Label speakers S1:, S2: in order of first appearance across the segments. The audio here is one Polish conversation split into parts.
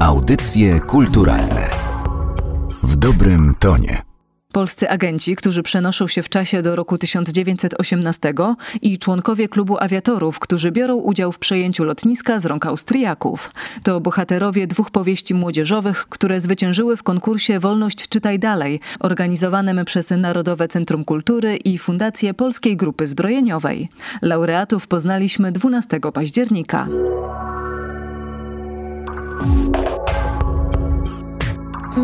S1: Audycje kulturalne w dobrym tonie.
S2: Polscy agenci, którzy przenoszą się w czasie do roku 1918 i członkowie klubu awiatorów, którzy biorą udział w przejęciu lotniska z rąk Austriaków. To bohaterowie dwóch powieści młodzieżowych, które zwyciężyły w konkursie Wolność Czytaj Dalej, organizowanym przez Narodowe Centrum Kultury i Fundację Polskiej Grupy Zbrojeniowej. Laureatów poznaliśmy 12 października.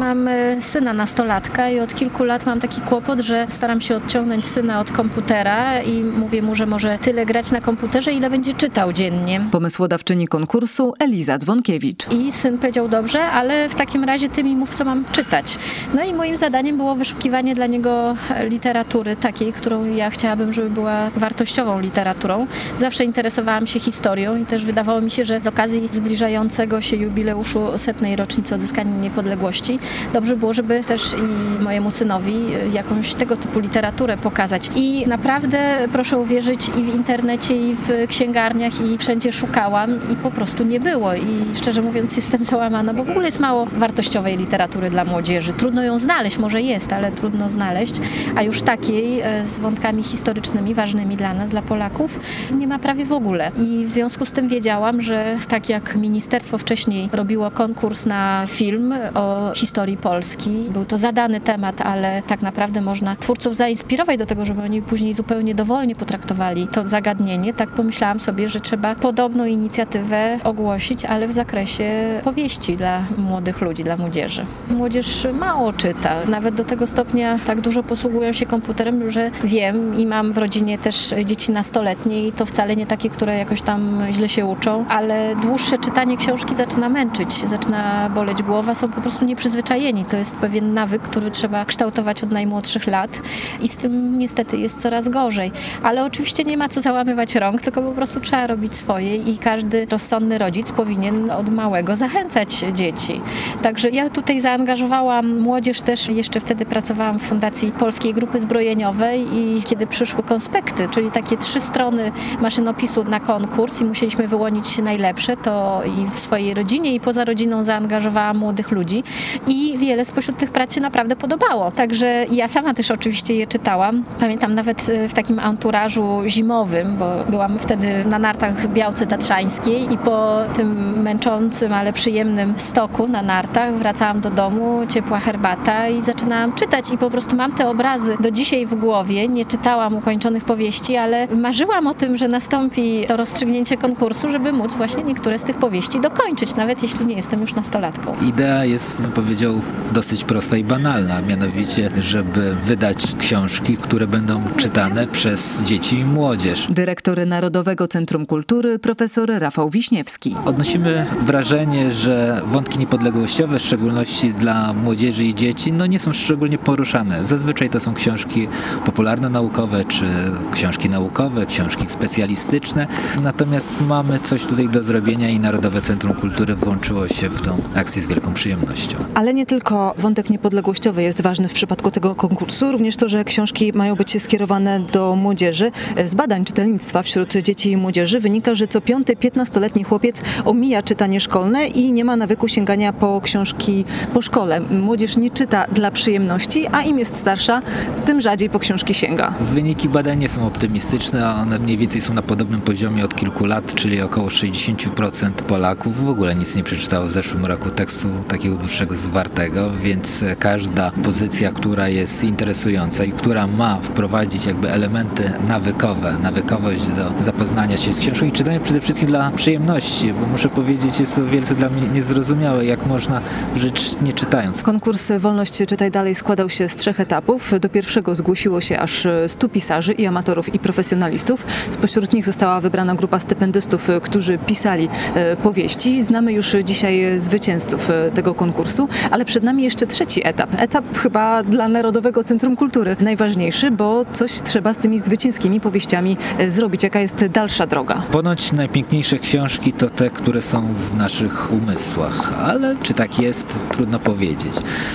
S3: Mam syna nastolatka i od kilku lat mam taki kłopot, że staram się odciągnąć syna od komputera i mówię mu, że może tyle grać na komputerze, ile będzie czytał dziennie.
S2: Pomysłodawczyni konkursu Eliza Dzwonkiewicz.
S3: I syn powiedział dobrze, ale w takim razie ty mi mów, co mam czytać. No i moim zadaniem było wyszukiwanie dla niego literatury takiej, którą ja chciałabym, żeby była wartościową literaturą. Zawsze interesowałam się historią i też wydawało mi się, że z okazji zbliżającego się jubileuszu setnej rocznicy odzyskania niepodległości dobrze było, żeby też i mojemu synowi jakąś tego typu literaturę pokazać. I naprawdę proszę uwierzyć i w internecie, i w księgarniach, i wszędzie szukałam i po prostu nie było. I szczerze mówiąc jestem załamana, bo w ogóle jest mało wartościowej literatury dla młodzieży. Trudno ją znaleźć, może jest, ale trudno znaleźć, a już takiej e, z wątkami historycznymi ważnymi dla nas, dla Polaków, nie ma prawie w ogóle. I w związku z tym wiedziałam, że tak jak ministerstwo wcześniej robiło konkurs na film o historii historii Polski. Był to zadany temat, ale tak naprawdę można twórców zainspirować do tego, żeby oni później zupełnie dowolnie potraktowali to zagadnienie. Tak pomyślałam sobie, że trzeba podobną inicjatywę ogłosić, ale w zakresie powieści dla młodych ludzi, dla młodzieży. Młodzież mało czyta, nawet do tego stopnia tak dużo posługują się komputerem, że wiem i mam w rodzinie też dzieci nastoletnie i to wcale nie takie, które jakoś tam źle się uczą, ale dłuższe czytanie książki zaczyna męczyć, zaczyna boleć głowa, są po prostu nieprzyzwyczajeni przyzwyczajeni. To jest pewien nawyk, który trzeba kształtować od najmłodszych lat i z tym niestety jest coraz gorzej. Ale oczywiście nie ma co załamywać rąk, tylko po prostu trzeba robić swoje i każdy rozsądny rodzic powinien od małego zachęcać dzieci. Także ja tutaj zaangażowałam młodzież też, jeszcze wtedy pracowałam w Fundacji Polskiej Grupy Zbrojeniowej i kiedy przyszły konspekty, czyli takie trzy strony maszynopisu na konkurs i musieliśmy wyłonić najlepsze, to i w swojej rodzinie i poza rodziną zaangażowałam młodych ludzi i wiele spośród tych prac się naprawdę podobało. Także ja sama też oczywiście je czytałam. Pamiętam nawet e, w takim anturażu zimowym, bo byłam wtedy na nartach Białce Tatrzańskiej i po tym męczącym, ale przyjemnym stoku na nartach wracałam do domu, ciepła herbata i zaczynałam czytać i po prostu mam te obrazy do dzisiaj w głowie. Nie czytałam ukończonych powieści, ale marzyłam o tym, że nastąpi to rozstrzygnięcie konkursu, żeby móc właśnie niektóre z tych powieści dokończyć, nawet jeśli nie jestem już nastolatką.
S4: Idea jest, powiedzieć, powiedział, dosyć prosta i banalna, mianowicie, żeby wydać książki, które będą czytane przez dzieci i młodzież.
S2: Dyrektor Narodowego Centrum Kultury, profesor Rafał Wiśniewski.
S4: Odnosimy wrażenie, że wątki niepodległościowe, w szczególności dla młodzieży i dzieci, no nie są szczególnie poruszane. Zazwyczaj to są książki popularno-naukowe, czy książki naukowe, książki specjalistyczne. Natomiast mamy coś tutaj do zrobienia i Narodowe Centrum Kultury włączyło się w tą akcję z wielką przyjemnością.
S2: Ale nie tylko wątek niepodległościowy jest ważny w przypadku tego konkursu, również to, że książki mają być skierowane do młodzieży. Z badań czytelnictwa wśród dzieci i młodzieży wynika, że co piąty 15-letni chłopiec omija czytanie szkolne i nie ma nawyku sięgania po książki po szkole. Młodzież nie czyta dla przyjemności, a im jest starsza, tym rzadziej po książki sięga.
S4: Wyniki badań nie są optymistyczne, a one mniej więcej są na podobnym poziomie od kilku lat, czyli około 60% Polaków w ogóle nic nie przeczytało w zeszłym roku tekstu takiego dłuższego z wartego, więc każda pozycja, która jest interesująca i która ma wprowadzić jakby elementy nawykowe, nawykowość do zapoznania się z książką i czytania przede wszystkim dla przyjemności, bo muszę powiedzieć, jest to wielce dla mnie niezrozumiałe, jak można żyć nie czytając.
S2: Konkurs Wolność Czytaj Dalej składał się z trzech etapów. Do pierwszego zgłosiło się aż 100 pisarzy i amatorów i profesjonalistów. Spośród nich została wybrana grupa stypendystów, którzy pisali e, powieści. Znamy już dzisiaj zwycięzców e, tego konkursu, ale przed nami jeszcze trzeci etap. Etap chyba dla Narodowego Centrum Kultury najważniejszy, bo coś trzeba z tymi zwycięskimi powieściami e, zrobić. Jaka jest dalsza droga?
S4: Ponoć najpiękniejsze książki to te, które są w naszych umysłach, ale czy tak jest, trudno powiedzieć.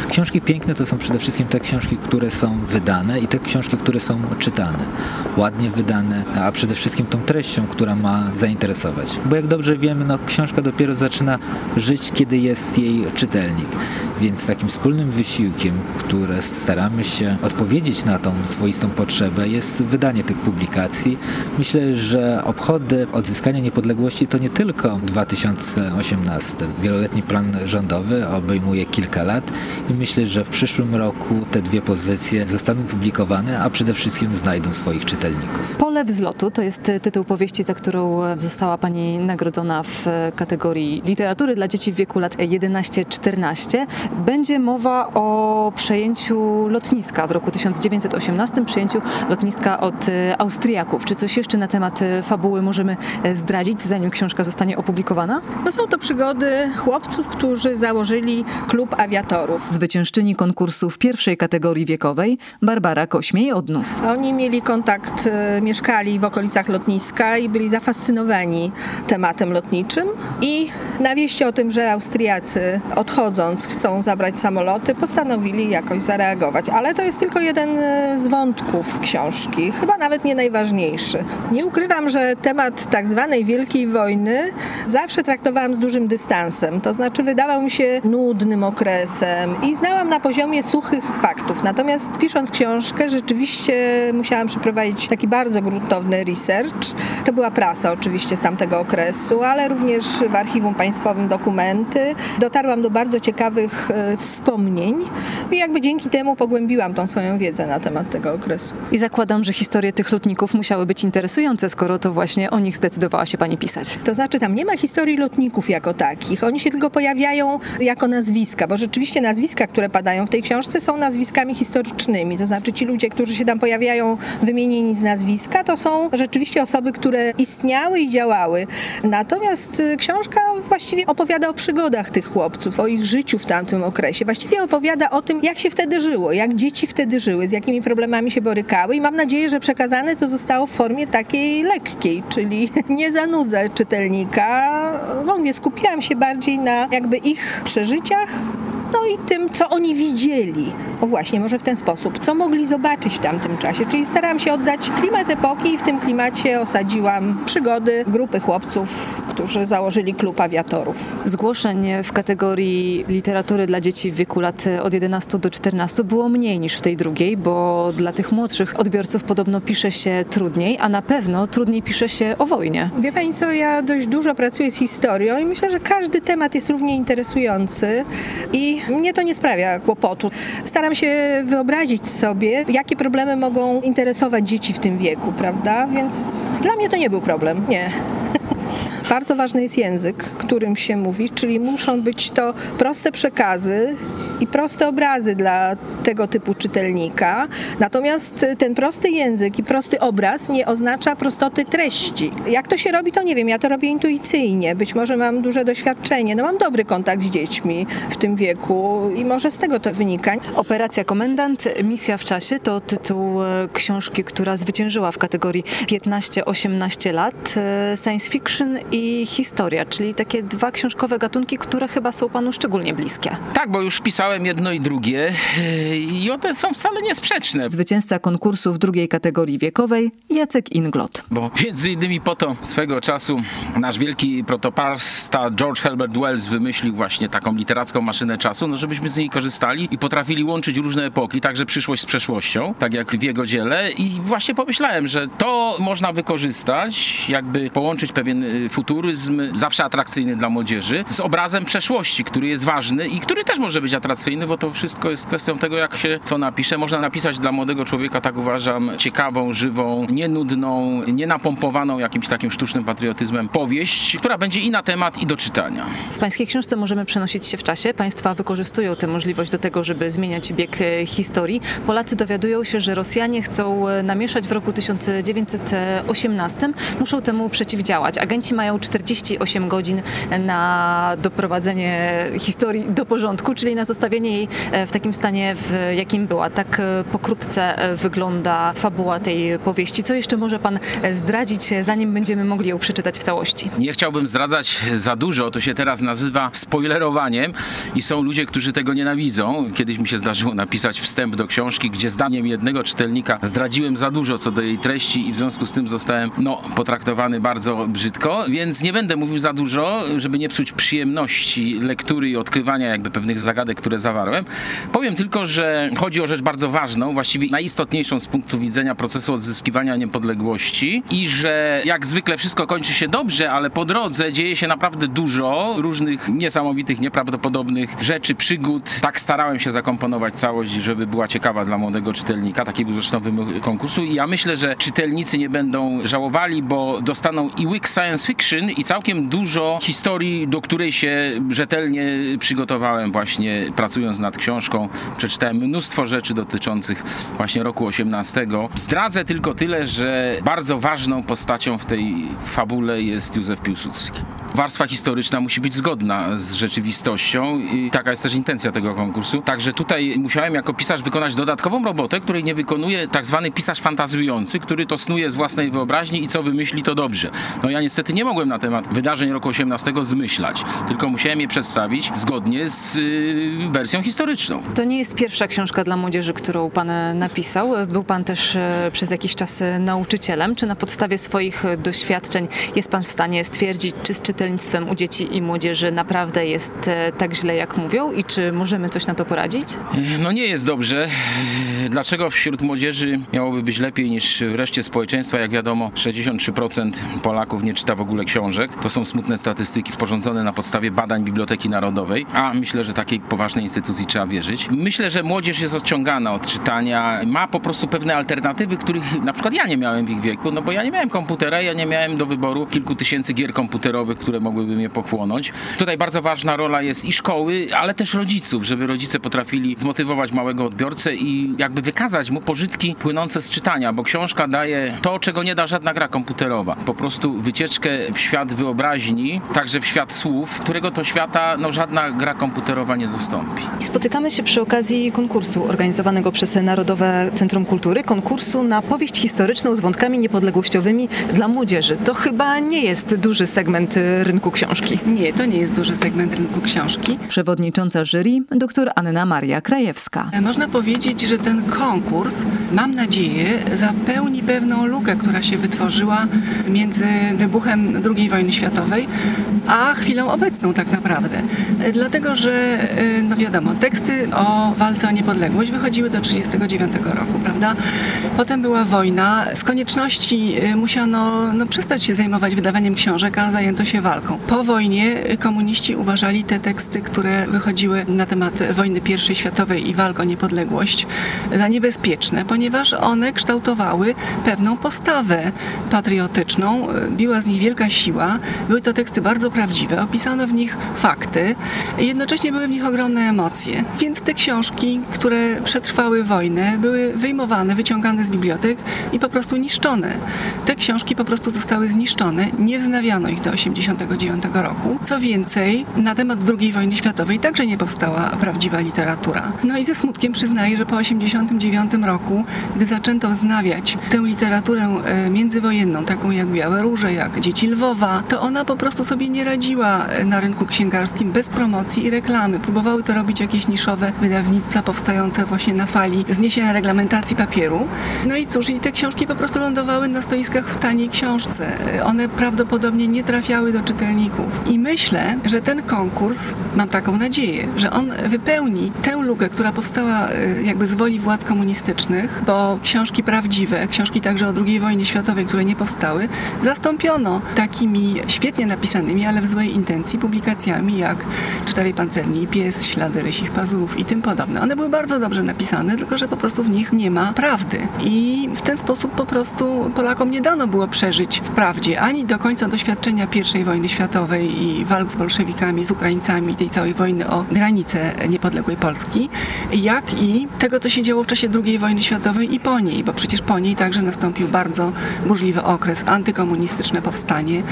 S4: Książki piękne to są przede wszystkim te książki, które są wydane i te książki, które są czytane. Ładnie wydane, a przede wszystkim tą treścią, która ma zainteresować. Bo jak dobrze wiemy, no, książka dopiero zaczyna żyć, kiedy jest jej czytelnik. Więc takim wspólnym wysiłkiem, które staramy się odpowiedzieć na tą swoistą potrzebę, jest wydanie tych publikacji. Myślę, że obchody odzyskania niepodległości to nie tylko 2018. Wieloletni plan rządowy obejmuje kilka lat i myślę, że w przyszłym roku te dwie pozycje zostaną publikowane, a przede wszystkim znajdą swoich czytelników.
S2: Pole wzlotu to jest tytuł powieści, za którą została Pani nagrodzona w kategorii literatury dla dzieci w wieku lat 11-14. Będzie mowa o przejęciu lotniska w roku 1918, przejęciu lotniska od Austriaków. Czy coś jeszcze na temat fabuły możemy zdradzić, zanim książka zostanie opublikowana?
S5: No są to przygody chłopców, którzy założyli klub awiatorów.
S2: Zwyciężczyni konkursu w pierwszej kategorii wiekowej Barbara Kośmiej-Odnus.
S5: Oni mieli kontakt, e, mieszkali w okolicach lotniska i byli zafascynowani tematem lotniczym i na wieści o tym, że Austriacy odchodząc chcą zabrać samoloty, postanowili jakoś zareagować. Ale to jest tylko jeden e, z wątków książki, chyba nawet nie najważniejszy. Nie ukrywam, że temat tak zwanej Wielkiej Wojny zawsze traktowałam z dużym dystansem. To znaczy wydawał mi się nudnym okresem i znałam na poziomie suchych faktów. Natomiast pisząc książkę rzeczywiście musiałam przeprowadzić taki bardzo gruntowny research. To była prasa oczywiście z tamtego okresu, ale również w Archiwum Państwowym dokumenty. Dotarłam do bardzo ciekawych e, wspomnień i jakby dzięki temu pogłębiłam tą swoją wiedzę na temat tego okresu.
S2: I zakładam, że historie tych lotników musiały być interesujące, skoro to właśnie o nich zdecydowała się Pani pisać.
S5: To znaczy tam nie ma historii lotników jako takich. Oni się tylko pojawiają jako nazwiska, bo rzeczywiście nazwiska, które padają w tej książce są nazwiskami historycznymi. To znaczy ci ludzie, którzy się tam pojawiają wymienieni z nazwiska, to są rzeczywiście osoby, które istniały i działały. Natomiast y, książka właściwie opowiada o przygodach tych chłopców, o ich życiu w tamtym okresie. Właściwie opowiada o tym, jak się wtedy żyło, jak dzieci wtedy żyły, z jakimi problemami się borykały i mam nadzieję, że przekazane to zostało w formie takiej lekkiej, czyli nie zanudza czytelnika. Mówię, skupiałam się bardziej na jakby ich przeżyciach, no i tym, co oni widzieli. O właśnie, może w ten sposób. Co mogli zobaczyć w tamtym czasie. Czyli starałam się oddać klimat epoki i w tym klimacie osadziłam przygody grupy chłopców, którzy założyli klub awiatorów.
S2: Zgłoszeń w kategorii literatury dla dzieci w wieku lat od 11 do 14 było mniej niż w tej drugiej, bo dla tych młodszych odbiorców podobno pisze się trudniej, a na pewno trudniej pisze się o wojnie.
S5: Wie Pani co, ja dość dużo pracuję z historią i myślę, że każdy temat jest równie interesujący i mnie to nie sprawia kłopotu. Staram się wyobrazić sobie, jakie problemy mogą interesować dzieci w tym wieku, prawda? Więc dla mnie to nie był problem, nie. Bardzo ważny jest język, którym się mówi, czyli muszą być to proste przekazy i proste obrazy dla tego typu czytelnika. Natomiast ten prosty język i prosty obraz nie oznacza prostoty treści. Jak to się robi, to nie wiem. Ja to robię intuicyjnie. Być może mam duże doświadczenie. No mam dobry kontakt z dziećmi w tym wieku i może z tego to wynika.
S2: Operacja Komendant, Misja w czasie to tytuł e, książki, która zwyciężyła w kategorii 15-18 lat. E, science fiction i historia, czyli takie dwa książkowe gatunki, które chyba są panu szczególnie bliskie.
S6: Tak, bo już pisałem jedno i drugie i one są wcale niesprzeczne.
S2: Zwycięzca konkursu w drugiej kategorii wiekowej Jacek Inglot.
S6: Bo między innymi po to swego czasu nasz wielki protoparsta George Herbert Wells wymyślił właśnie taką literacką maszynę czasu, no żebyśmy z niej korzystali i potrafili łączyć różne epoki, także przyszłość z przeszłością, tak jak w jego dziele i właśnie pomyślałem, że to można wykorzystać, jakby połączyć pewien y, futuryzm, zawsze atrakcyjny dla młodzieży, z obrazem przeszłości, który jest ważny i który też może być atrakcyjny, bo to wszystko jest kwestią tego, jak się co napisze. Można napisać dla młodego człowieka, tak uważam, ciekawą, żywą, nienudną, nienapompowaną jakimś takim sztucznym patriotyzmem powieść, która będzie i na temat, i do czytania.
S2: W pańskiej książce możemy przenosić się w czasie. Państwa wykorzystują tę możliwość do tego, żeby zmieniać bieg e, historii. Polacy dowiadują się, że Rosjanie chcą e, namieszać w roku 1918. Muszą temu przeciwdziałać. Agenci mają 48 godzin na doprowadzenie historii do porządku, czyli na zostawienie zostawienie jej w takim stanie, w jakim była. Tak pokrótce wygląda fabuła tej powieści. Co jeszcze może pan zdradzić, zanim będziemy mogli ją przeczytać w całości?
S6: Nie chciałbym zdradzać za dużo, to się teraz nazywa spoilerowaniem i są ludzie, którzy tego nienawidzą. Kiedyś mi się zdarzyło napisać wstęp do książki, gdzie zdaniem jednego czytelnika zdradziłem za dużo co do jej treści i w związku z tym zostałem no, potraktowany bardzo brzydko, więc nie będę mówił za dużo, żeby nie psuć przyjemności lektury i odkrywania jakby pewnych zagadek, które zawarłem. Powiem tylko, że chodzi o rzecz bardzo ważną, właściwie najistotniejszą z punktu widzenia procesu odzyskiwania niepodległości i że jak zwykle wszystko kończy się dobrze, ale po drodze dzieje się naprawdę dużo różnych niesamowitych, nieprawdopodobnych rzeczy, przygód. Tak starałem się zakomponować całość, żeby była ciekawa dla młodego czytelnika. Taki był zresztą wymóg konkursu i ja myślę, że czytelnicy nie będą żałowali, bo dostaną i łyk science fiction i całkiem dużo historii, do której się rzetelnie przygotowałem właśnie pracując nad książką. Przeczytałem mnóstwo rzeczy dotyczących właśnie roku 18. Zdradzę tylko tyle, że bardzo ważną postacią w tej fabule jest Józef Piłsudski warstwa historyczna musi być zgodna z rzeczywistością i taka jest też intencja tego konkursu. Także tutaj musiałem jako pisarz wykonać dodatkową robotę, której nie wykonuje tak zwany pisarz fantazujący, który to snuje z własnej wyobraźni i co wymyśli to dobrze. No ja niestety nie mogłem na temat wydarzeń roku 18 zmyślać, tylko musiałem je przedstawić zgodnie z y, wersją historyczną.
S2: To nie jest pierwsza książka dla młodzieży, którą pan napisał. Był pan też e, przez jakiś czas e, nauczycielem. Czy na podstawie swoich doświadczeń jest pan w stanie stwierdzić, czy z czytelnictwem u dzieci i młodzieży naprawdę jest e, tak źle, jak mówią i czy możemy coś na to poradzić?
S6: No nie jest dobrze. Dlaczego wśród młodzieży miałoby być lepiej niż w reszcie społeczeństwa? Jak wiadomo, 63% Polaków nie czyta w ogóle książek. To są smutne statystyki sporządzone na podstawie badań Biblioteki Narodowej, a myślę, że takiej poważnej instytucji trzeba wierzyć. Myślę, że młodzież jest odciągana od czytania, ma po prostu pewne alternatywy, których na przykład ja nie miałem w ich wieku, no bo ja nie miałem komputera, ja nie miałem do wyboru kilku tysięcy gier komputerowych, które mogłyby mnie pochłonąć. Tutaj bardzo ważna rola jest i szkoły, ale też rodziców, żeby rodzice potrafili zmotywować małego odbiorcę i jakby wykazać mu pożytki płynące z czytania, bo książka daje to, czego nie da żadna gra komputerowa. Po prostu wycieczkę w świat wyobraźni, także w świat słów, którego to świata no, żadna gra komputerowa nie zastąpi.
S2: Spotykamy się przy okazji konkursu organizowanego przez Narodowe Centrum Kultury, konkursu na powieść historyczną z wątkami niepodległościowymi dla młodzieży. To chyba nie jest duży segment rynku książki.
S7: Nie, to nie jest duży segment rynku książki.
S2: Przewodnicząca jury, dr Anna Maria Krajewska.
S7: Można powiedzieć, że ten konkurs, mam nadzieję, zapełni pewną lukę, która się wytworzyła między wybuchem II wojny światowej, a chwilą obecną tak naprawdę. Dlatego, że no wiadomo, teksty o walce o niepodległość wychodziły do 1939 roku, prawda? Potem była wojna. Z konieczności musiano no, przestać się zajmować wydawaniem książek, a zajęto się walką. Po wojnie komuniści uważali te teksty, które wychodziły na temat wojny I światowej i walk o niepodległość za niebezpieczne, ponieważ one kształtowały pewną postawę patriotyczną. Biła z nich wielka siła. Były to teksty bardzo prawdziwe, opisano w nich fakty jednocześnie były w nich ogromne emocje. Więc te książki, które przetrwały wojnę, były wyjmowane, wyciągane z bibliotek i po prostu niszczone. Te książki po prostu zostały zniszczone, nie wznawiano ich do 89 roku. Co więcej, na temat II wojny światowej także nie powstała prawdziwa literatura. No i ze smutkiem przyznaję, że po 89 roku, gdy zaczęto wznawiać tę literaturę e, międzywojenną, taką jak Białe Róże, jak Dzieci Lwowa, to ona po prostu sobie nie radziła e, na rynku księgarskim bez promocji i reklamy. Próbowały to robić jakieś niszowe wydawnictwa powstające właśnie na fali zniesienia reglamentacji papieru. No i cóż, i te książki po prostu lądowały na stoiskach w taniej książce. One prawdopodobnie nie trafiały do czytelników. I myślę, że ten konkurs, mam taką nadzieję, że on wypełni tę lukę, która powstała e, jakby z woli władz komunistycznych, bo książki prawdziwe, książki także o II wojnie światowej, które nie powstały, zastąpiono takimi świetnie napisanymi, ale w złej intencji publikacjami jak Czterej Pancerni Pies, Ślady Rysich Pazurów i tym podobne. One były bardzo dobrze napisane, tylko że po prostu w nich nie ma prawdy. I w ten sposób po prostu Polakom nie dano było przeżyć w prawdzie ani do końca doświadczenia I wojny światowej i walk z bolszewikami, z Ukraińcami, tej całej wojny o granice niepodległej Polski, jak i tego, co się działo w czasie II wojny światowej i po niej, bo przecież po niej także nastąpił bardzo burzliwy okres, antykomunistyczne powstanie.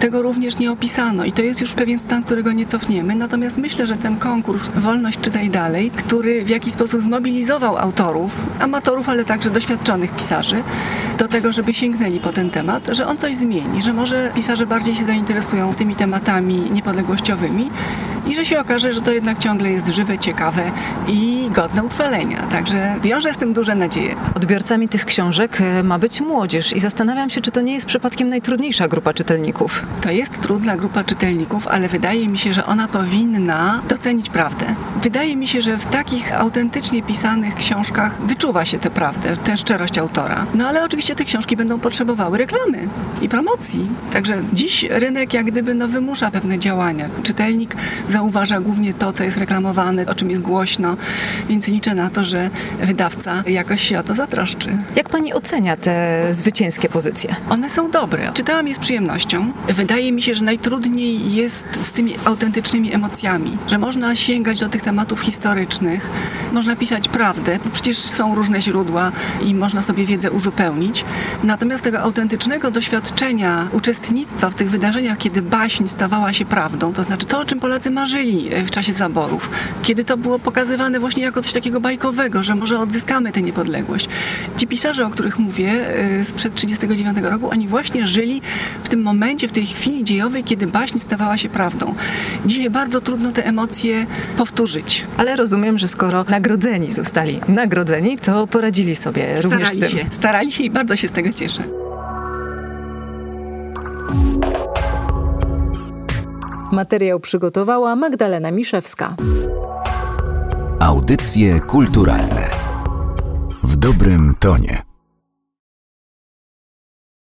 S7: Tego również nie opisano i to jest już pewien stan, którego nie cofniemy, natomiast myślę, że ten konkurs Wolność Czytaj Dalej, który w jakiś sposób zmobilizował autorów, amatorów, ale także doświadczonych pisarzy do tego, żeby sięgnęli po ten temat, że on coś zmieni, że może pisarze bardziej się zainteresują tymi tematami niepodległościowymi i że się okaże, że to jednak ciągle jest żywe, ciekawe i godne utrwalenia. Także wiąże z tym duże nadzieje.
S2: Odbiorcami tych książek e, ma być młodzież i zastanawiam się, czy to nie jest przypadkiem najtrudniejsza grupa czytelników.
S7: To jest trudna grupa czytelników, ale wydaje mi się, że ona powinna docenić prawdę. Wydaje mi się, że w takich autentycznie pisanych książkach wyczuwa się tę prawdę, tę szczerość autora. No ale oczywiście te książki będą potrzebowały reklamy i promocji. Także dziś rynek jak gdyby no, wymusza pewne działania. Czytelnik zauważa głównie to, co jest reklamowane, o czym jest głośno, więc liczę na to, że wydawca jakoś się o to zatroszczy.
S2: Jak pani ocenia te zwycięskie pozycje?
S7: One są dobre. Czytałam je z przyjemnością. Wydaje mi się, że najtrudniej jest z tymi autentycznymi emocjami, że można sięgać do tych tematów historycznych, można pisać prawdę, bo przecież są różne źródła i można sobie wiedzę uzupełnić. Natomiast tego autentycznego doświadczenia uczestnictwa w tych wydarzeniach, kiedy baśń stawała się prawdą, to znaczy to, o czym Polacy marzyli w czasie zaborów, kiedy to było pokazywane właśnie jako coś takiego bajkowego, że może odzyskamy tę niepodległość. Ci pisarze, o których mówię, y, sprzed 1939 roku, oni właśnie żyli w tym momencie, w tej chwili dziejowej, kiedy baśń stawała się prawdą. Dzisiaj bardzo trudno te emocje powtórzyć.
S2: Ale rozumiem, że skoro nagrodzeni zostali nagrodzeni, to poradzili sobie również z
S7: Starali
S2: tym.
S7: się, starali się i bardzo się z tego cieszę.
S2: Materiał przygotowała Magdalena Miszewska.
S1: Audycje kulturalne w dobrym tonie.